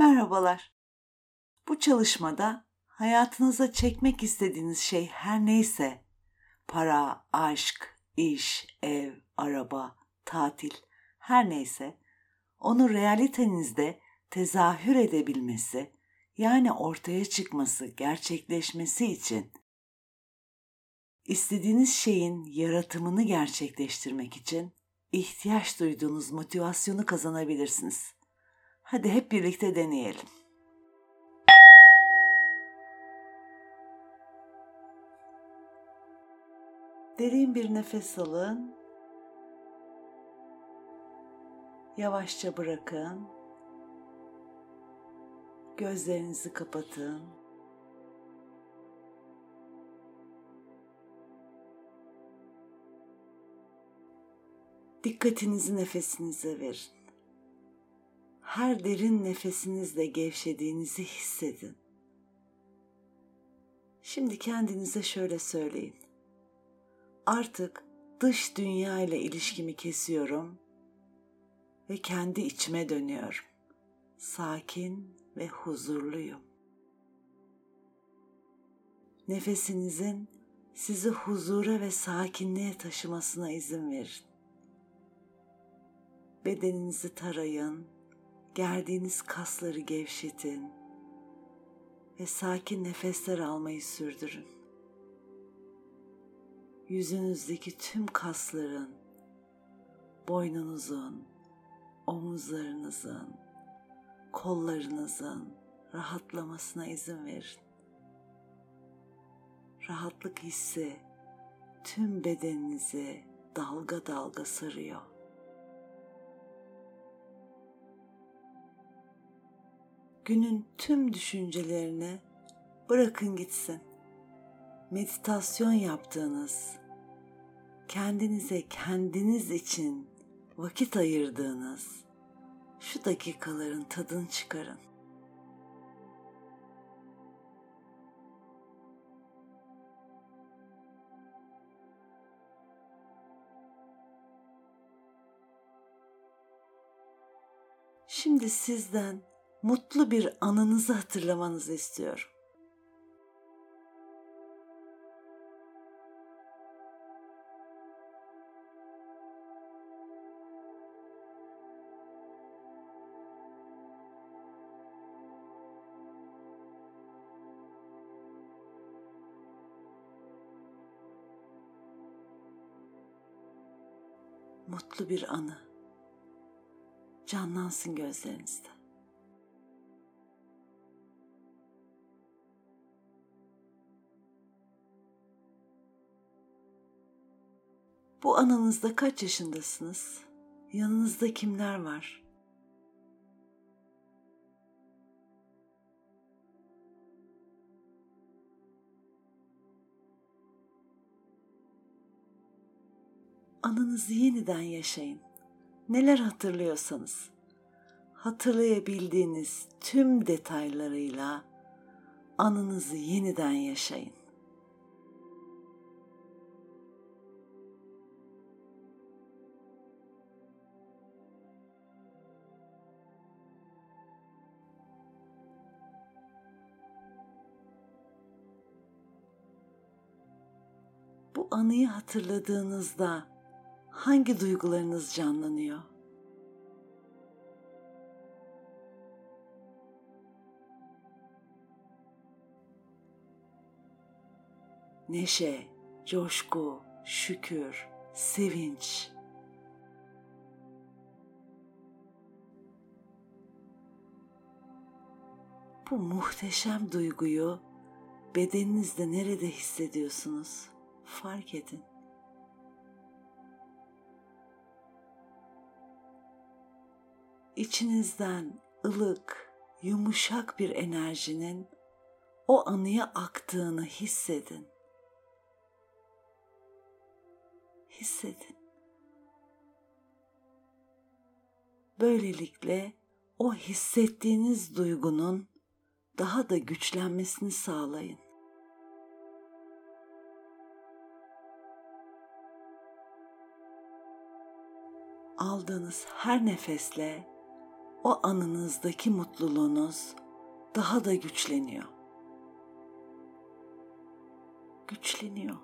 Merhabalar. Bu çalışmada hayatınıza çekmek istediğiniz şey her neyse, para, aşk, iş, ev, araba, tatil, her neyse, onu realitenizde tezahür edebilmesi, yani ortaya çıkması, gerçekleşmesi için istediğiniz şeyin yaratımını gerçekleştirmek için ihtiyaç duyduğunuz motivasyonu kazanabilirsiniz. Hadi hep birlikte deneyelim. Derin bir nefes alın. Yavaşça bırakın. Gözlerinizi kapatın. Dikkatinizi nefesinize verin. Her derin nefesinizle gevşediğinizi hissedin. Şimdi kendinize şöyle söyleyin. Artık dış dünya ile ilişkimi kesiyorum ve kendi içime dönüyorum. Sakin ve huzurluyum. Nefesinizin sizi huzura ve sakinliğe taşımasına izin verin. Bedeninizi tarayın, gerdiğiniz kasları gevşetin ve sakin nefesler almayı sürdürün. Yüzünüzdeki tüm kasların, boynunuzun, omuzlarınızın, kollarınızın rahatlamasına izin verin. Rahatlık hissi tüm bedeninizi dalga dalga sarıyor. Günün tüm düşüncelerini bırakın gitsin. Meditasyon yaptığınız, kendinize kendiniz için vakit ayırdığınız şu dakikaların tadını çıkarın. Şimdi sizden mutlu bir anınızı hatırlamanızı istiyorum. Mutlu bir anı canlansın gözlerinizde. Bu anınızda kaç yaşındasınız? Yanınızda kimler var? Anınızı yeniden yaşayın. Neler hatırlıyorsanız, hatırlayabildiğiniz tüm detaylarıyla anınızı yeniden yaşayın. Anıyı hatırladığınızda hangi duygularınız canlanıyor? Neşe, coşku, şükür, sevinç. Bu muhteşem duyguyu bedeninizde nerede hissediyorsunuz? Fark edin. içinizden ılık, yumuşak bir enerjinin o anıya aktığını hissedin. Hissedin. Böylelikle o hissettiğiniz duygunun daha da güçlenmesini sağlayın. Aldığınız her nefesle o anınızdaki mutluluğunuz daha da güçleniyor. Güçleniyor.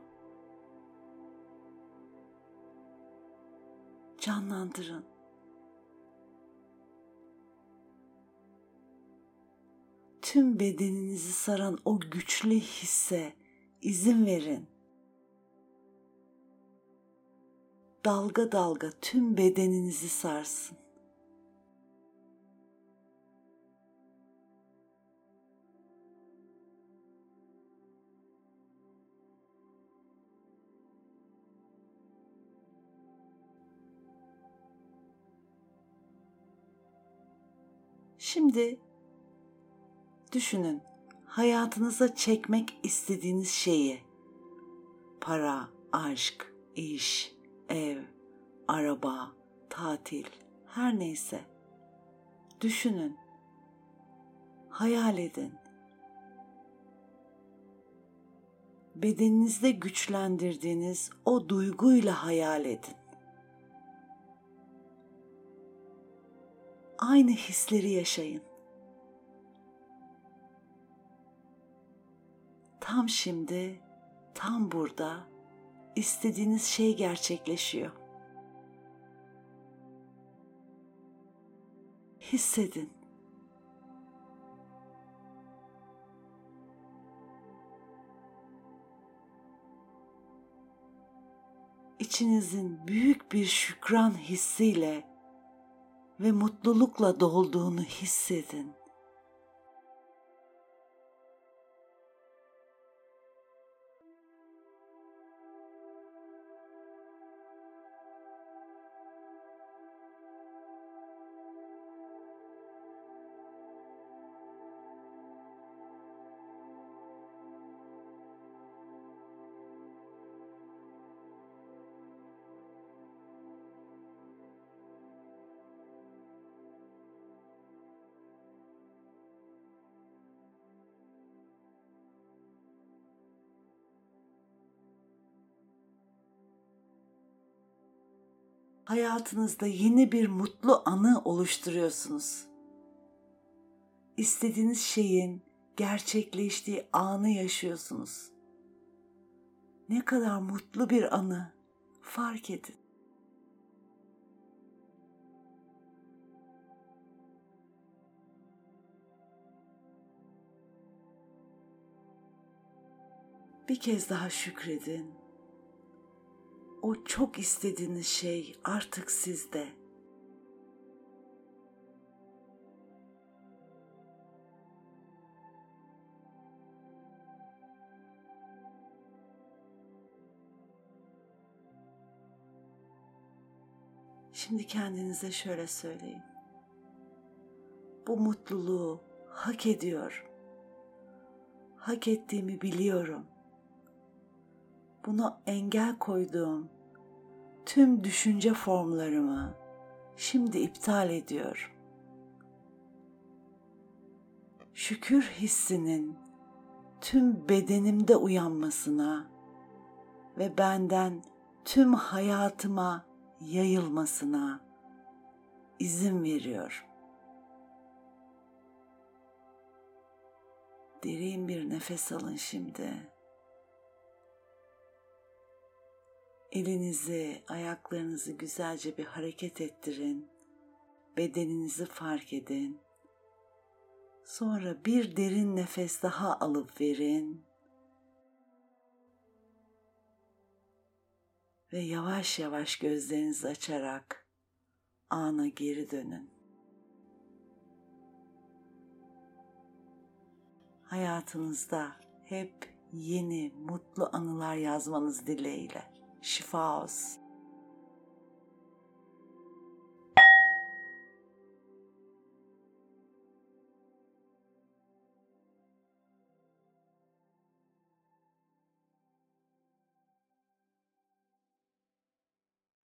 Canlandırın. Tüm bedeninizi saran o güçlü hisse izin verin. Dalga dalga tüm bedeninizi sarsın. Şimdi düşünün hayatınıza çekmek istediğiniz şeyi para, aşk, iş, ev, araba, tatil, her neyse. Düşünün. Hayal edin. Bedeninizde güçlendirdiğiniz o duyguyla hayal edin. Aynı hisleri yaşayın. Tam şimdi, tam burada istediğiniz şey gerçekleşiyor. Hissedin. İçinizin büyük bir şükran hissiyle ve mutlulukla dolduğunu hissedin. Hayatınızda yeni bir mutlu anı oluşturuyorsunuz. İstediğiniz şeyin gerçekleştiği anı yaşıyorsunuz. Ne kadar mutlu bir anı fark edin. Bir kez daha şükredin o çok istediğiniz şey artık sizde. Şimdi kendinize şöyle söyleyin. Bu mutluluğu hak ediyorum. Hak ettiğimi biliyorum. Buna engel koyduğum tüm düşünce formlarımı şimdi iptal ediyorum. Şükür hissinin tüm bedenimde uyanmasına ve benden tüm hayatıma yayılmasına izin veriyorum. Derin bir nefes alın şimdi. Elinizi, ayaklarınızı güzelce bir hareket ettirin. Bedeninizi fark edin. Sonra bir derin nefes daha alıp verin. Ve yavaş yavaş gözlerinizi açarak ana geri dönün. Hayatınızda hep yeni mutlu anılar yazmanız dileğiyle she falls.